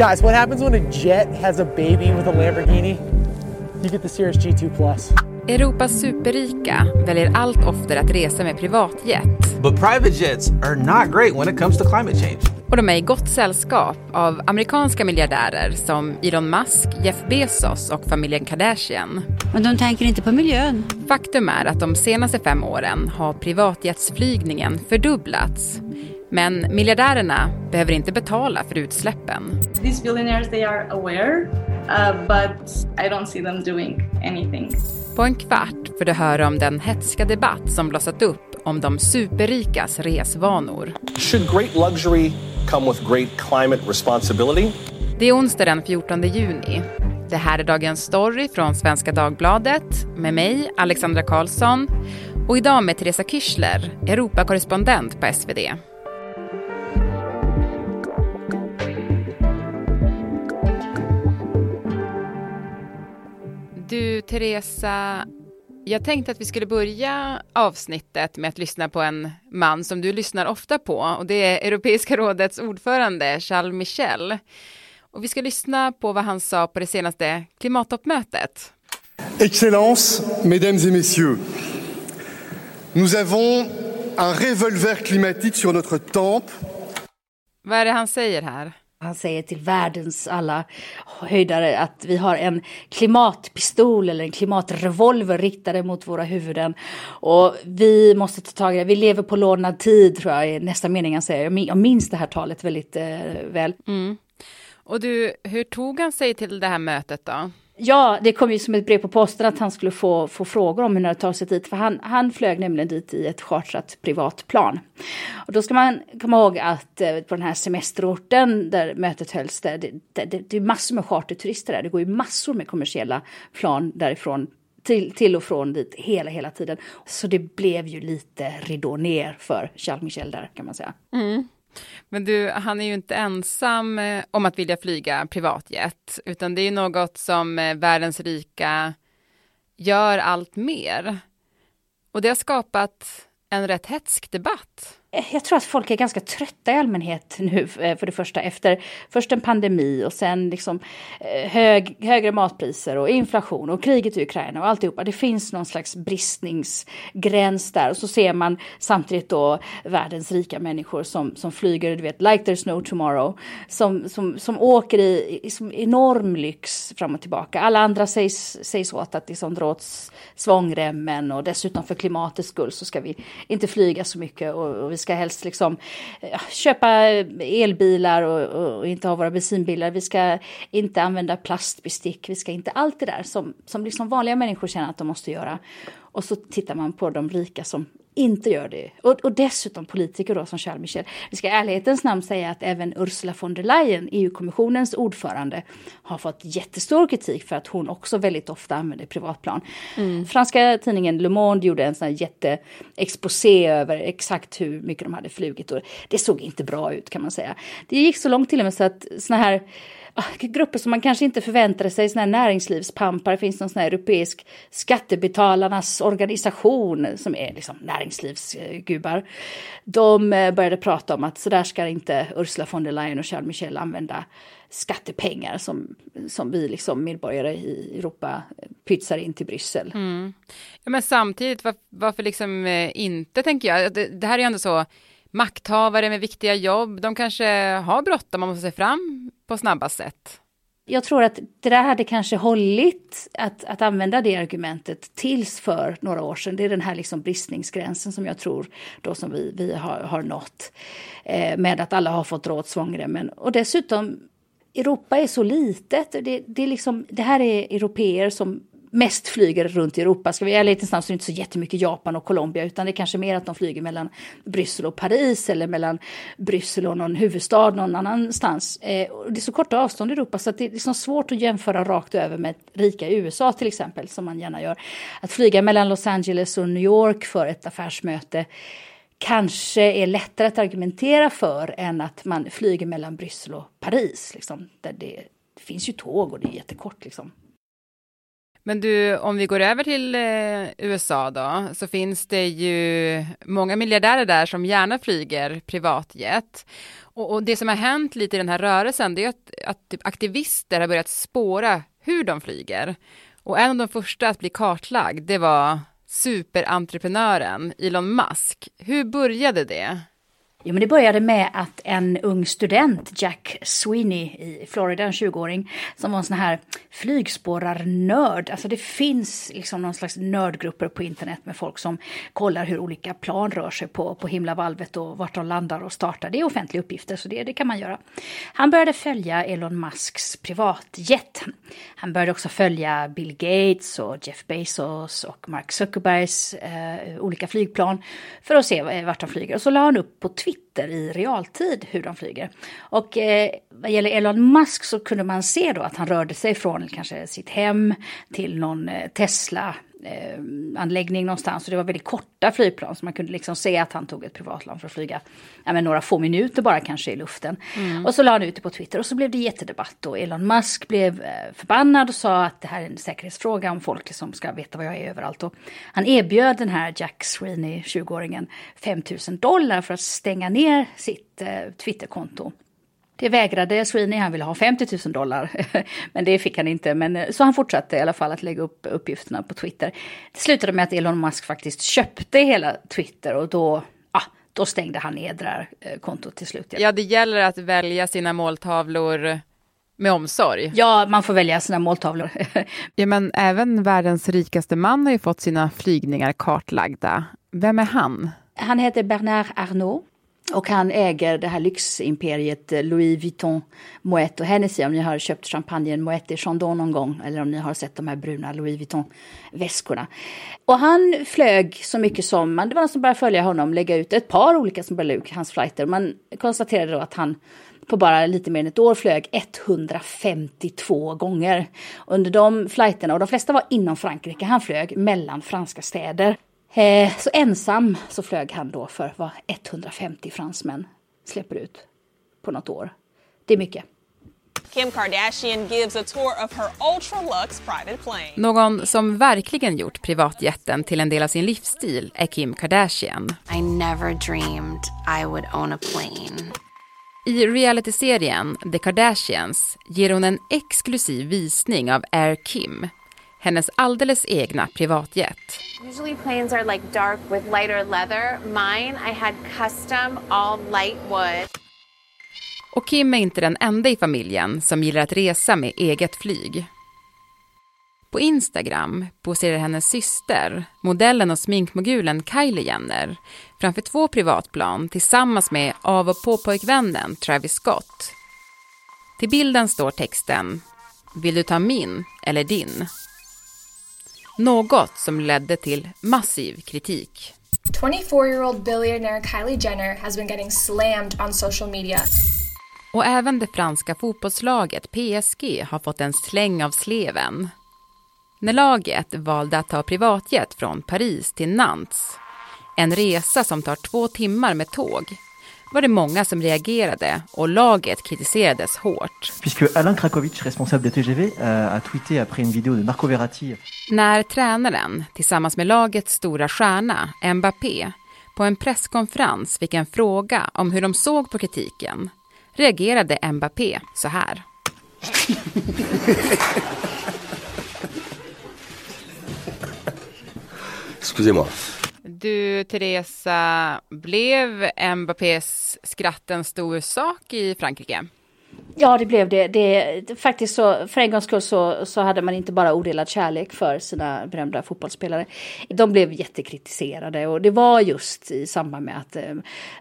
Guys, what happens when a jet has a baby with a Lamborghini? You get the Cirrus G2 Plus. Europas superrika väljer allt oftare att resa med privatjet. But private jets are not great when it comes to climate change. Och de är i gott sällskap av amerikanska miljardärer som Elon Musk, Jeff Bezos och familjen Kardashian. Men de tänker inte på miljön. Faktum är att de senaste fem åren har privatjetsflygningen fördubblats. Men miljardärerna behöver inte betala för utsläppen. These billionaires, they are aware, uh, but I don't see them doing anything. På en kvart får du höra om den hetska debatt som blossat upp om de superrikas resvanor. Should great luxury come with great climate responsibility? Det är onsdag den 14 juni. Det här är dagens story från Svenska Dagbladet med mig, Alexandra Karlsson och idag med Teresa Kyschler, Europakorrespondent på SvD. Du, Teresa, jag tänkte att vi skulle börja avsnittet med att lyssna på en man som du lyssnar ofta på och det är Europeiska rådets ordförande Charles Michel. Och vi ska lyssna på vad han sa på det senaste klimattoppmötet. Excellence, mesdames et messieurs, nous avons un revolver climatique sur notre tempe. Vad är det han säger här? Han säger till världens alla höjdare att vi har en klimatpistol eller en klimatrevolver riktade mot våra huvuden. Och vi måste ta tag i det. Vi lever på lånad tid, tror jag är nästa mening han säger. Jag minns det här talet väldigt eh, väl. Mm. Och du, hur tog han sig till det här mötet då? Ja, det kom ju som ett brev på posten att han skulle få, få frågor om hur det tar sig dit. För han, han flög nämligen dit i ett chartrat privatplan. Och då ska man komma ihåg att eh, på den här semesterorten där mötet hölls, där, det, det, det, det är massor med charterturister där. Det går ju massor med kommersiella plan därifrån till, till och från dit hela, hela tiden. Så det blev ju lite ridå ner för Charles Michel där kan man säga. Mm. Men du, han är ju inte ensam eh, om att vilja flyga privatjet, utan det är ju något som eh, världens rika gör allt mer. Och det har skapat en rätt hetsk debatt. Jag tror att folk är ganska trötta i allmänhet nu eh, för det första efter först en pandemi och sen liksom eh, hög, högre matpriser och inflation och kriget i Ukraina och alltihopa. Det finns någon slags bristningsgräns där och så ser man samtidigt då världens rika människor som, som flyger, du vet, like there's no tomorrow, som, som, som åker i, i som enorm lyx fram och tillbaka. Alla andra sägs, sägs åt att liksom dra åt svångremmen och dessutom för klimatets skull så ska vi inte flyga så mycket och, och vi ska helst liksom eh, köpa elbilar och, och, inte ha våra bensinbilar. Vi ska inte använda plastbestick. Vi ska inte allt det där som, som liksom vanliga människor känner att de måste göra. Och så tittar man på de rika som inte gör det. Och, och dessutom politiker då som Charles Michel. Vi ska i ärlighetens namn säga att även Ursula von der Leyen, EU-kommissionens ordförande, har fått jättestor kritik för att hon också väldigt ofta använder privatplan. Mm. Franska tidningen Le Monde gjorde en sån här jätteexposé över exakt hur mycket de hade flugit och det såg inte bra ut kan man säga. Det gick så långt till och med så att såna här Ah, grupper som man kanske inte förväntade sig, såna här näringslivspampar. Det finns någon sån här europeisk skattebetalarnas organisation som är liksom näringslivsgubbar. De eh, började prata om att så där ska inte Ursula von der Leyen och Charles Michel använda skattepengar som, som vi liksom medborgare i Europa eh, pytsar in till Bryssel. Mm. Ja, men samtidigt, varför, varför liksom eh, inte, tänker jag. Det, det här är ju ändå så makthavare med viktiga jobb, de kanske har bråttom, man måste se fram på snabba sätt. Jag tror att det där hade kanske hållit att, att använda det argumentet tills för några år sedan. Det är den här liksom bristningsgränsen som jag tror då som vi, vi har, har nått. Eh, med att alla har fått dra åt svångremmen. Och dessutom, Europa är så litet. Det, det, är liksom, det här är europeer som mest flyger runt i Europa. Ska vi vara ärliga så är det inte så jättemycket Japan och Colombia utan det är kanske mer att de flyger mellan Bryssel och Paris eller mellan Bryssel och någon huvudstad någon annanstans. Eh, det är så korta avstånd i Europa så det är liksom svårt att jämföra rakt över med rika USA till exempel som man gärna gör. Att flyga mellan Los Angeles och New York för ett affärsmöte kanske är lättare att argumentera för än att man flyger mellan Bryssel och Paris. Liksom, där det, det finns ju tåg och det är jättekort. Liksom. Men du, om vi går över till eh, USA då, så finns det ju många miljardärer där som gärna flyger privatjet. Och, och, det som har hänt lite i den här rörelsen, det är att, att typ aktivister har börjat spåra hur de flyger. Och en av de första att bli kartlagd, det var superentreprenören Elon Musk. Hur började det? Jo, men det började med att en ung student, Jack Sweeney i Florida, en 20-åring, som var en sån här flygspårarnörd. Alltså det finns liksom någon slags nördgrupper på internet med folk som kollar hur olika plan rör sig på, på himlavalvet och vart de landar och startar. Det är offentliga uppgifter, så det, det kan man göra. Han började följa Elon Musks privatjet. Han började också följa Bill Gates och Jeff Bezos och Mark Zuckerbergs eh, olika flygplan för att se vart de flyger. Och så la han upp på Twitter Twitter i realtid hur de flyger. Och eh, vad gäller Elon Musk så kunde man se då att han rörde sig från kanske sitt hem till någon eh, Tesla eh, anläggning någonstans. Och det var väldigt korta flygplan så man kunde liksom se att han tog ett privatplan för att flyga ja, men några få minuter bara kanske i luften. Mm. Och så la han ut det på Twitter och så blev det jättedebatt och Elon Musk blev eh, förbannad och sa att det här är en säkerhetsfråga om folk liksom ska veta var jag är överallt. Och han erbjöd den här Jack Sweeney, 20-åringen, 5000 dollar för att stänga ner sitt eh, Twitterkonto. Det vägrade Sweeney, han ville ha 50 000 dollar. men det fick han inte. Men, eh, så han fortsatte i alla fall att lägga upp uppgifterna på Twitter. Det slutade med att Elon Musk faktiskt köpte hela Twitter och då, ah, då stängde han ner det där eh, kontot till slut. Ja, det gäller att välja sina måltavlor med omsorg. Ja, man får välja sina måltavlor. ja, men även världens rikaste man har ju fått sina flygningar kartlagda. Vem är han? Han heter Bernard Arnault och han äger det här lyximperiet eh, Louis Vuitton, Moet och Hennessy. Om ni har köpt champagnen Moet i Chandon någon gång eller om ni har sett de här bruna Louis Vuitton-väskorna. Och han flög så mycket som, man, det var någon som började följa honom, lägga ut ett par olika som började ut hans flighter. Man konstaterade då att han på bara lite mer än ett år flög 152 gånger. Under de flighterna, och de flesta var inom Frankrike, han flög mellan franska städer. Eh, så ensam så flög han då för vad 150 fransmän släpper ut på något år. Det är mycket. Kim Kardashian gives a tour of her ultra lux private plane. Någon som verkligen gjort privatjetten till en del av sin livsstil är Kim Kardashian. I never dreamed I would own a plane. I realityserien The Kardashians ger hon en exklusiv visning av Air Kim, hennes alldeles egna privatjet. Usually planes are like dark with lighter leather. Mine I had custom all light wood. Och Kim är inte den enda i familjen som gillar att resa med eget flyg. På Instagram poserar hennes syster, modellen och sminkmogulen Kylie Jenner, framför två privatplan tillsammans med av och på-pojkvännen Travis Scott. Till bilden står texten “Vill du ta min eller din?” Något som ledde till massiv kritik. 24-year-old billionaire Kylie Jenner has been getting slammed on social media. Och även det franska fotbollslaget PSG har fått en släng av sleven. När laget valde att ta privatjet från Paris till Nantes, en resa som tar två timmar med tåg, var det många som reagerade och laget kritiserades hårt. Puisque Alain Krakowicz, responsable de TGV, euh, a tweeté après une vidéo de Marco Verratti. När tränaren, tillsammans med lagets stora stjärna, Mbappé, på en presskonferens fick en fråga om hur de såg på kritiken, reagerade Mbappé så här. Excusez-moi. Du, Teresa, blev Mbappés skratt en stor sak i Frankrike? Ja, det blev det. det faktiskt så, för en gångs skull så, så hade man inte bara odelad kärlek för sina berömda fotbollsspelare. De blev jättekritiserade och det var just i samband med att eh,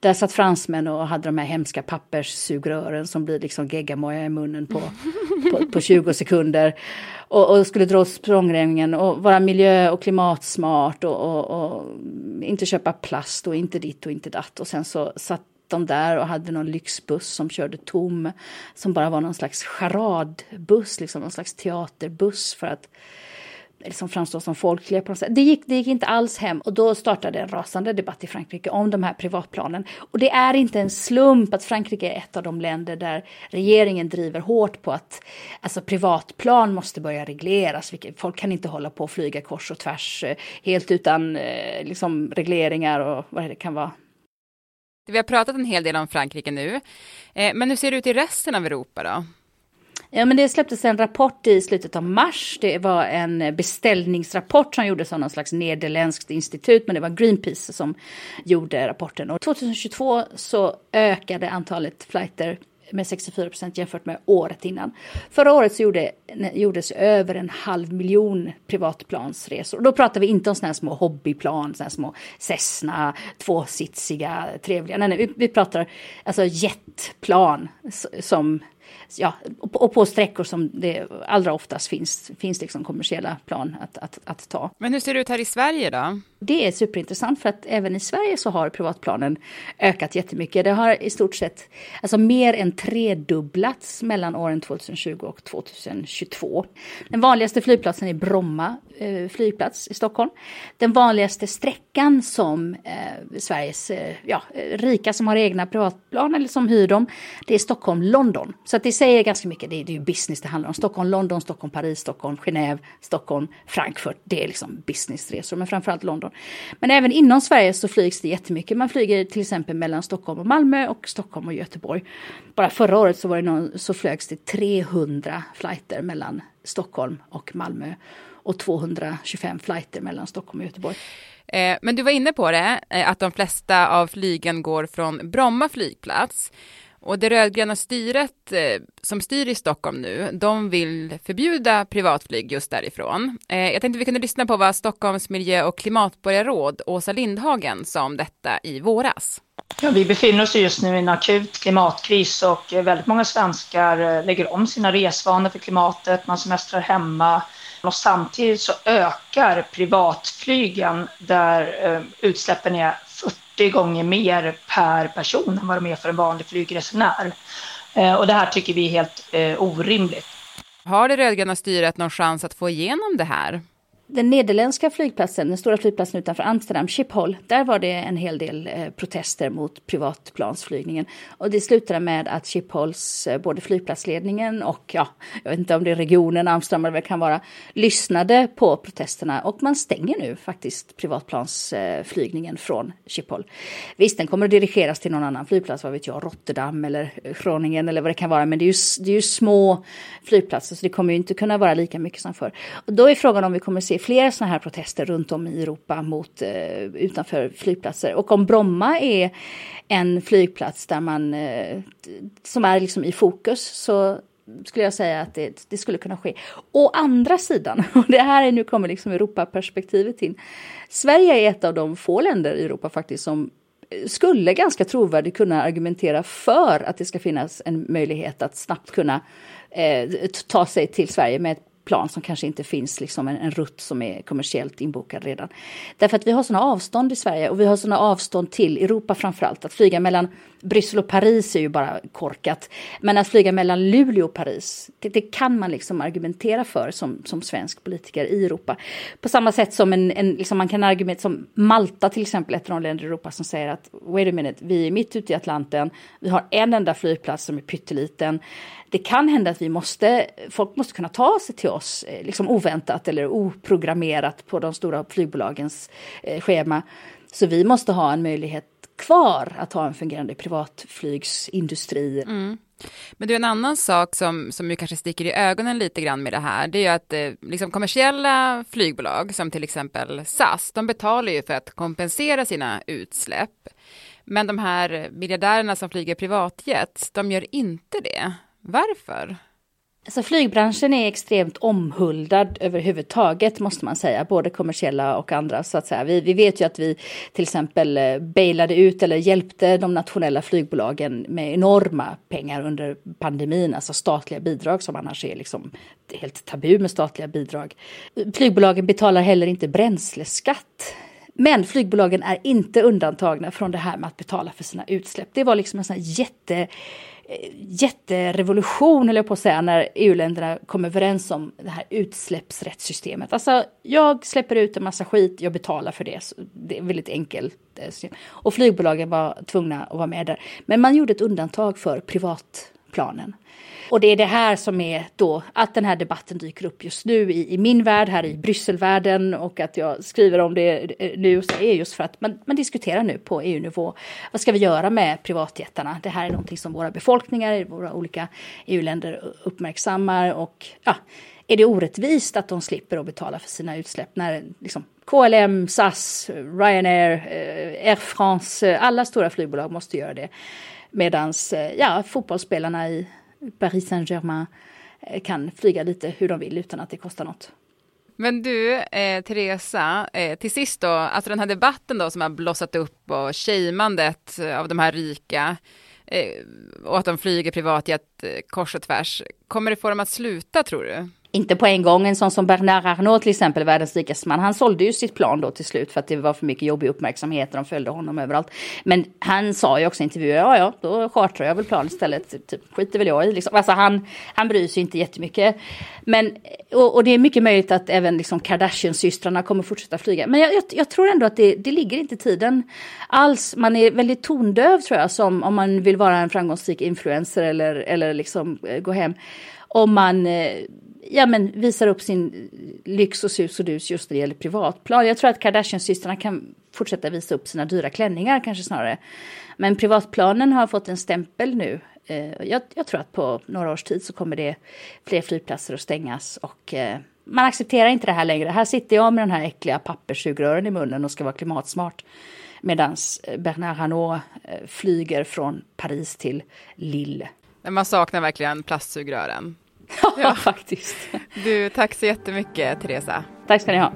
där satt fransmän och hade de här hemska papperssugrören som blir liksom geggamoja i munnen på, på, på 20 sekunder. Och, och skulle dra åt språngremmen och vara miljö och klimatsmart och, och, och inte köpa plast och inte ditt och inte datt. Och sen så satt de där och hade någon lyxbuss som körde tom. Som bara var någon slags charadbuss, liksom någon slags teaterbuss för att liksom framstå som folkliga på något sätt. Det gick, det gick inte alls hem och då startade en rasande debatt i Frankrike om de här privatplanen. Och det är inte en slump att Frankrike är ett av de länder där regeringen driver hårt på att alltså privatplan måste börja regleras. Folk kan inte hålla på och flyga kors och tvärs eh, helt utan eh, liksom regleringar och vad det kan vara vi har pratat en hel del om Frankrike nu, eh, men hur ser det ut i resten av Europa då? Ja, men det släpptes en rapport i slutet av mars. Det var en beställningsrapport som gjordes av någon slags nederländskt institut, men det var Greenpeace som gjorde rapporten. Och 2022 så ökade antalet flighter med 64 procent jämfört med året innan. Förra året så gjorde, gjordes över en halv miljon privatplansresor. Då pratar vi inte om sådana här små hobbyplan, sådana här små Cessna, tvåsitsiga, trevliga. Nej, nej, vi, vi pratar alltså jetplan som ja, och på sträckor som det allra oftast finns, finns liksom kommersiella plan att, att, att ta. Men hur ser det ut här i Sverige då? Det är superintressant för att även i Sverige så har privatplanen ökat jättemycket. Det har i stort sett alltså mer än tredubblats mellan åren 2020 och 2022. Den vanligaste flygplatsen är Bromma eh, flygplats i Stockholm. Den vanligaste sträckan som eh, Sveriges eh, ja, rika som har egna privatplan eller som hyr dem, det är Stockholm-London. Så att det säger ganska mycket, det är, det är ju business det handlar om. Stockholm-London, Stockholm-Paris, Stockholm, Genève, Stockholm, Frankfurt. Det är liksom businessresor, men framförallt London. Men även inom Sverige så flygs det jättemycket. Man flyger till exempel mellan Stockholm och Malmö och Stockholm och Göteborg. Bara förra året så, var det någon, så flögs det 300 flighter mellan Stockholm och Malmö och 225 flighter mellan Stockholm och Göteborg. Eh, men du var inne på det, eh, att de flesta av flygen går från Bromma flygplats. Och det rödgröna styret eh, som styr i Stockholm nu, de vill förbjuda privatflyg just därifrån. Eh, jag tänkte vi kunde lyssna på vad Stockholms miljö och klimatborgarråd Åsa Lindhagen sa om detta i våras. Ja, vi befinner oss just nu i en akut klimatkris och eh, väldigt många svenskar lägger om sina resvanor för klimatet, man semestrar hemma och samtidigt så ökar privatflygen där utsläppen är 40 gånger mer per person än vad de är för en vanlig flygresenär. Eh, och det här tycker vi är helt eh, orimligt. Har det rödgröna styret någon chans att få igenom det här? Den nederländska flygplatsen, den stora flygplatsen utanför Amsterdam, Schiphol, där var det en hel del eh, protester mot privatplansflygningen. Och det slutade med att Schiphols, eh, både flygplatsledningen och, ja, jag vet inte om det är regionen, Amsterdam eller vad det kan vara, lyssnade på protesterna och man stänger nu faktiskt privatplansflygningen från Schiphol. Visst, den kommer att dirigeras till någon annan flygplats, vad vet jag, Rotterdam eller Groningen eller vad det kan vara, men det är ju, det är ju små flygplatser så det kommer ju inte kunna vara lika mycket som förr. Och då är frågan om vi kommer att se fler sådana här protester runt om i Europa mot, eh, utanför flygplatser. Och om Bromma är en flygplats där man, eh, som är liksom i fokus så skulle jag säga att det, det, skulle kunna ske. Å andra sidan, och det här är nu kommer liksom Europaperspektivet in. Sverige är ett av de få länder i Europa faktiskt som eh, skulle ganska trovärdigt kunna argumentera för att det ska finnas en möjlighet att snabbt kunna eh, ta sig till Sverige med ett plan som kanske inte finns liksom en, en rutt som är kommersiellt inbokad redan. Därför att vi har sådana avstånd i Sverige och vi har sådana avstånd till Europa framförallt. Att flyga mellan Bryssel och Paris är ju bara korkat. Men att flyga mellan Luleå och Paris, det, det kan man liksom argumentera för som, som svensk politiker i Europa. På samma sätt som en, en liksom man kan argumentera som Malta till exempel, ett av de länder i Europa som säger att wait a minute, vi är mitt ute i Atlanten, vi har en enda flygplats som är pytteliten det kan hända att vi måste, folk måste kunna ta sig till oss eh, liksom oväntat eller oprogrammerat på de stora flygbolagens eh, schema. Så vi måste ha en möjlighet kvar att ha en fungerande privatflygsindustri. Mm. Men du, en annan sak som, som ju kanske sticker i ögonen lite grann med det här, det är ju att eh, liksom kommersiella flygbolag, som till exempel SAS, de betalar ju för att kompensera sina utsläpp. Men de här miljardärerna som flyger privatjet, de gör inte det. Varför? Alltså flygbranschen är extremt omhuldad överhuvudtaget måste man säga, både kommersiella och andra. Så att säga. Vi, vi vet ju att vi till exempel eh, bailade ut eller hjälpte de nationella flygbolagen med enorma pengar under pandemin, alltså statliga bidrag som annars är liksom helt tabu med statliga bidrag. Flygbolagen betalar heller inte bränsleskatt. Men flygbolagen är inte undantagna från det här med att betala för sina utsläpp. Det var liksom en sån här jätte Eh, jätterevolution, eller på att säga, när EU-länderna kom överens om det här utsläppsrättssystemet. Alltså, jag släpper ut en massa skit, jag betalar för det. Så det är väldigt enkelt. Eh, Och flygbolagen var tvungna att vara med där. Men man gjorde ett undantag för privat planen. Och det är det här som är då att den här debatten dyker upp just nu i, i min värld, här i Brysselvärlden och att jag skriver om det eh, nu så är just för att man, man diskuterar nu på EU-nivå. Vad ska vi göra med privatjättarna? Det här är någonting som våra befolkningar i våra olika EU-länder uppmärksammar och ja, är det orättvist att de slipper att betala för sina utsläpp när liksom, KLM, SAS, Ryanair, eh, Air France, eh, alla stora flygbolag måste göra det. Medan eh, ja, fotbollsspelarna i Paris Saint-Germain eh, kan flyga lite hur de vill utan att det kostar något. Men du, eh, Teresa, eh, till sist då, alltså den här debatten då som har blossat upp och shamandet eh, av de här rika eh, och att de flyger privatjet kors och tvärs, kommer det få dem att sluta tror du? Inte på en gång. En sån som Bernard Arnault till exempel, världens rikaste man. Han sålde ju sitt plan då till slut för att det var för mycket jobbig uppmärksamhet och de följde honom överallt. Men han sa ju också i intervjuer, ja ja, då chartrar jag väl plan istället. Typ, skiter väl jag i liksom. Alltså han, han bryr sig inte jättemycket. Men, och, och det är mycket möjligt att även liksom Kardashian-systrarna kommer fortsätta flyga. Men jag, jag, jag tror ändå att det, det ligger inte i tiden alls. Man är väldigt tondöv tror jag, som om man vill vara en framgångsrik influencer eller, eller liksom eh, gå hem. Om man eh, ja, men visar upp sin lyx och sus och dus just när det gäller privatplan. Jag tror att Kardashian-systrarna kan fortsätta visa upp sina dyra klänningar kanske snarare. Men privatplanen har fått en stämpel nu. Eh, jag, jag tror att på några års tid så kommer det fler flygplatser att stängas och eh, man accepterar inte det här längre. Här sitter jag med den här äckliga papperssugrören i munnen och ska vara klimatsmart. Medan eh, Bernard Hinault flyger från Paris till Lille. Men man saknar verkligen plastsugrören. Ja, faktiskt. Du, tack så jättemycket, Teresa. Tack ska ni ha.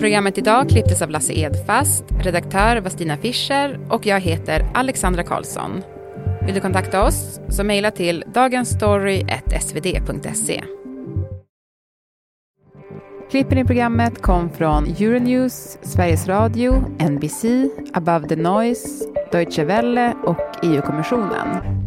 Programmet idag klipptes av Lasse Edfast, redaktör var Stina Fischer och jag heter Alexandra Karlsson. Vill du kontakta oss så mejla till dagensstory.svd.se. Klippen i programmet kom från Euronews, Sveriges Radio, NBC, Above the Noise, Deutsche Welle och EU-kommissionen.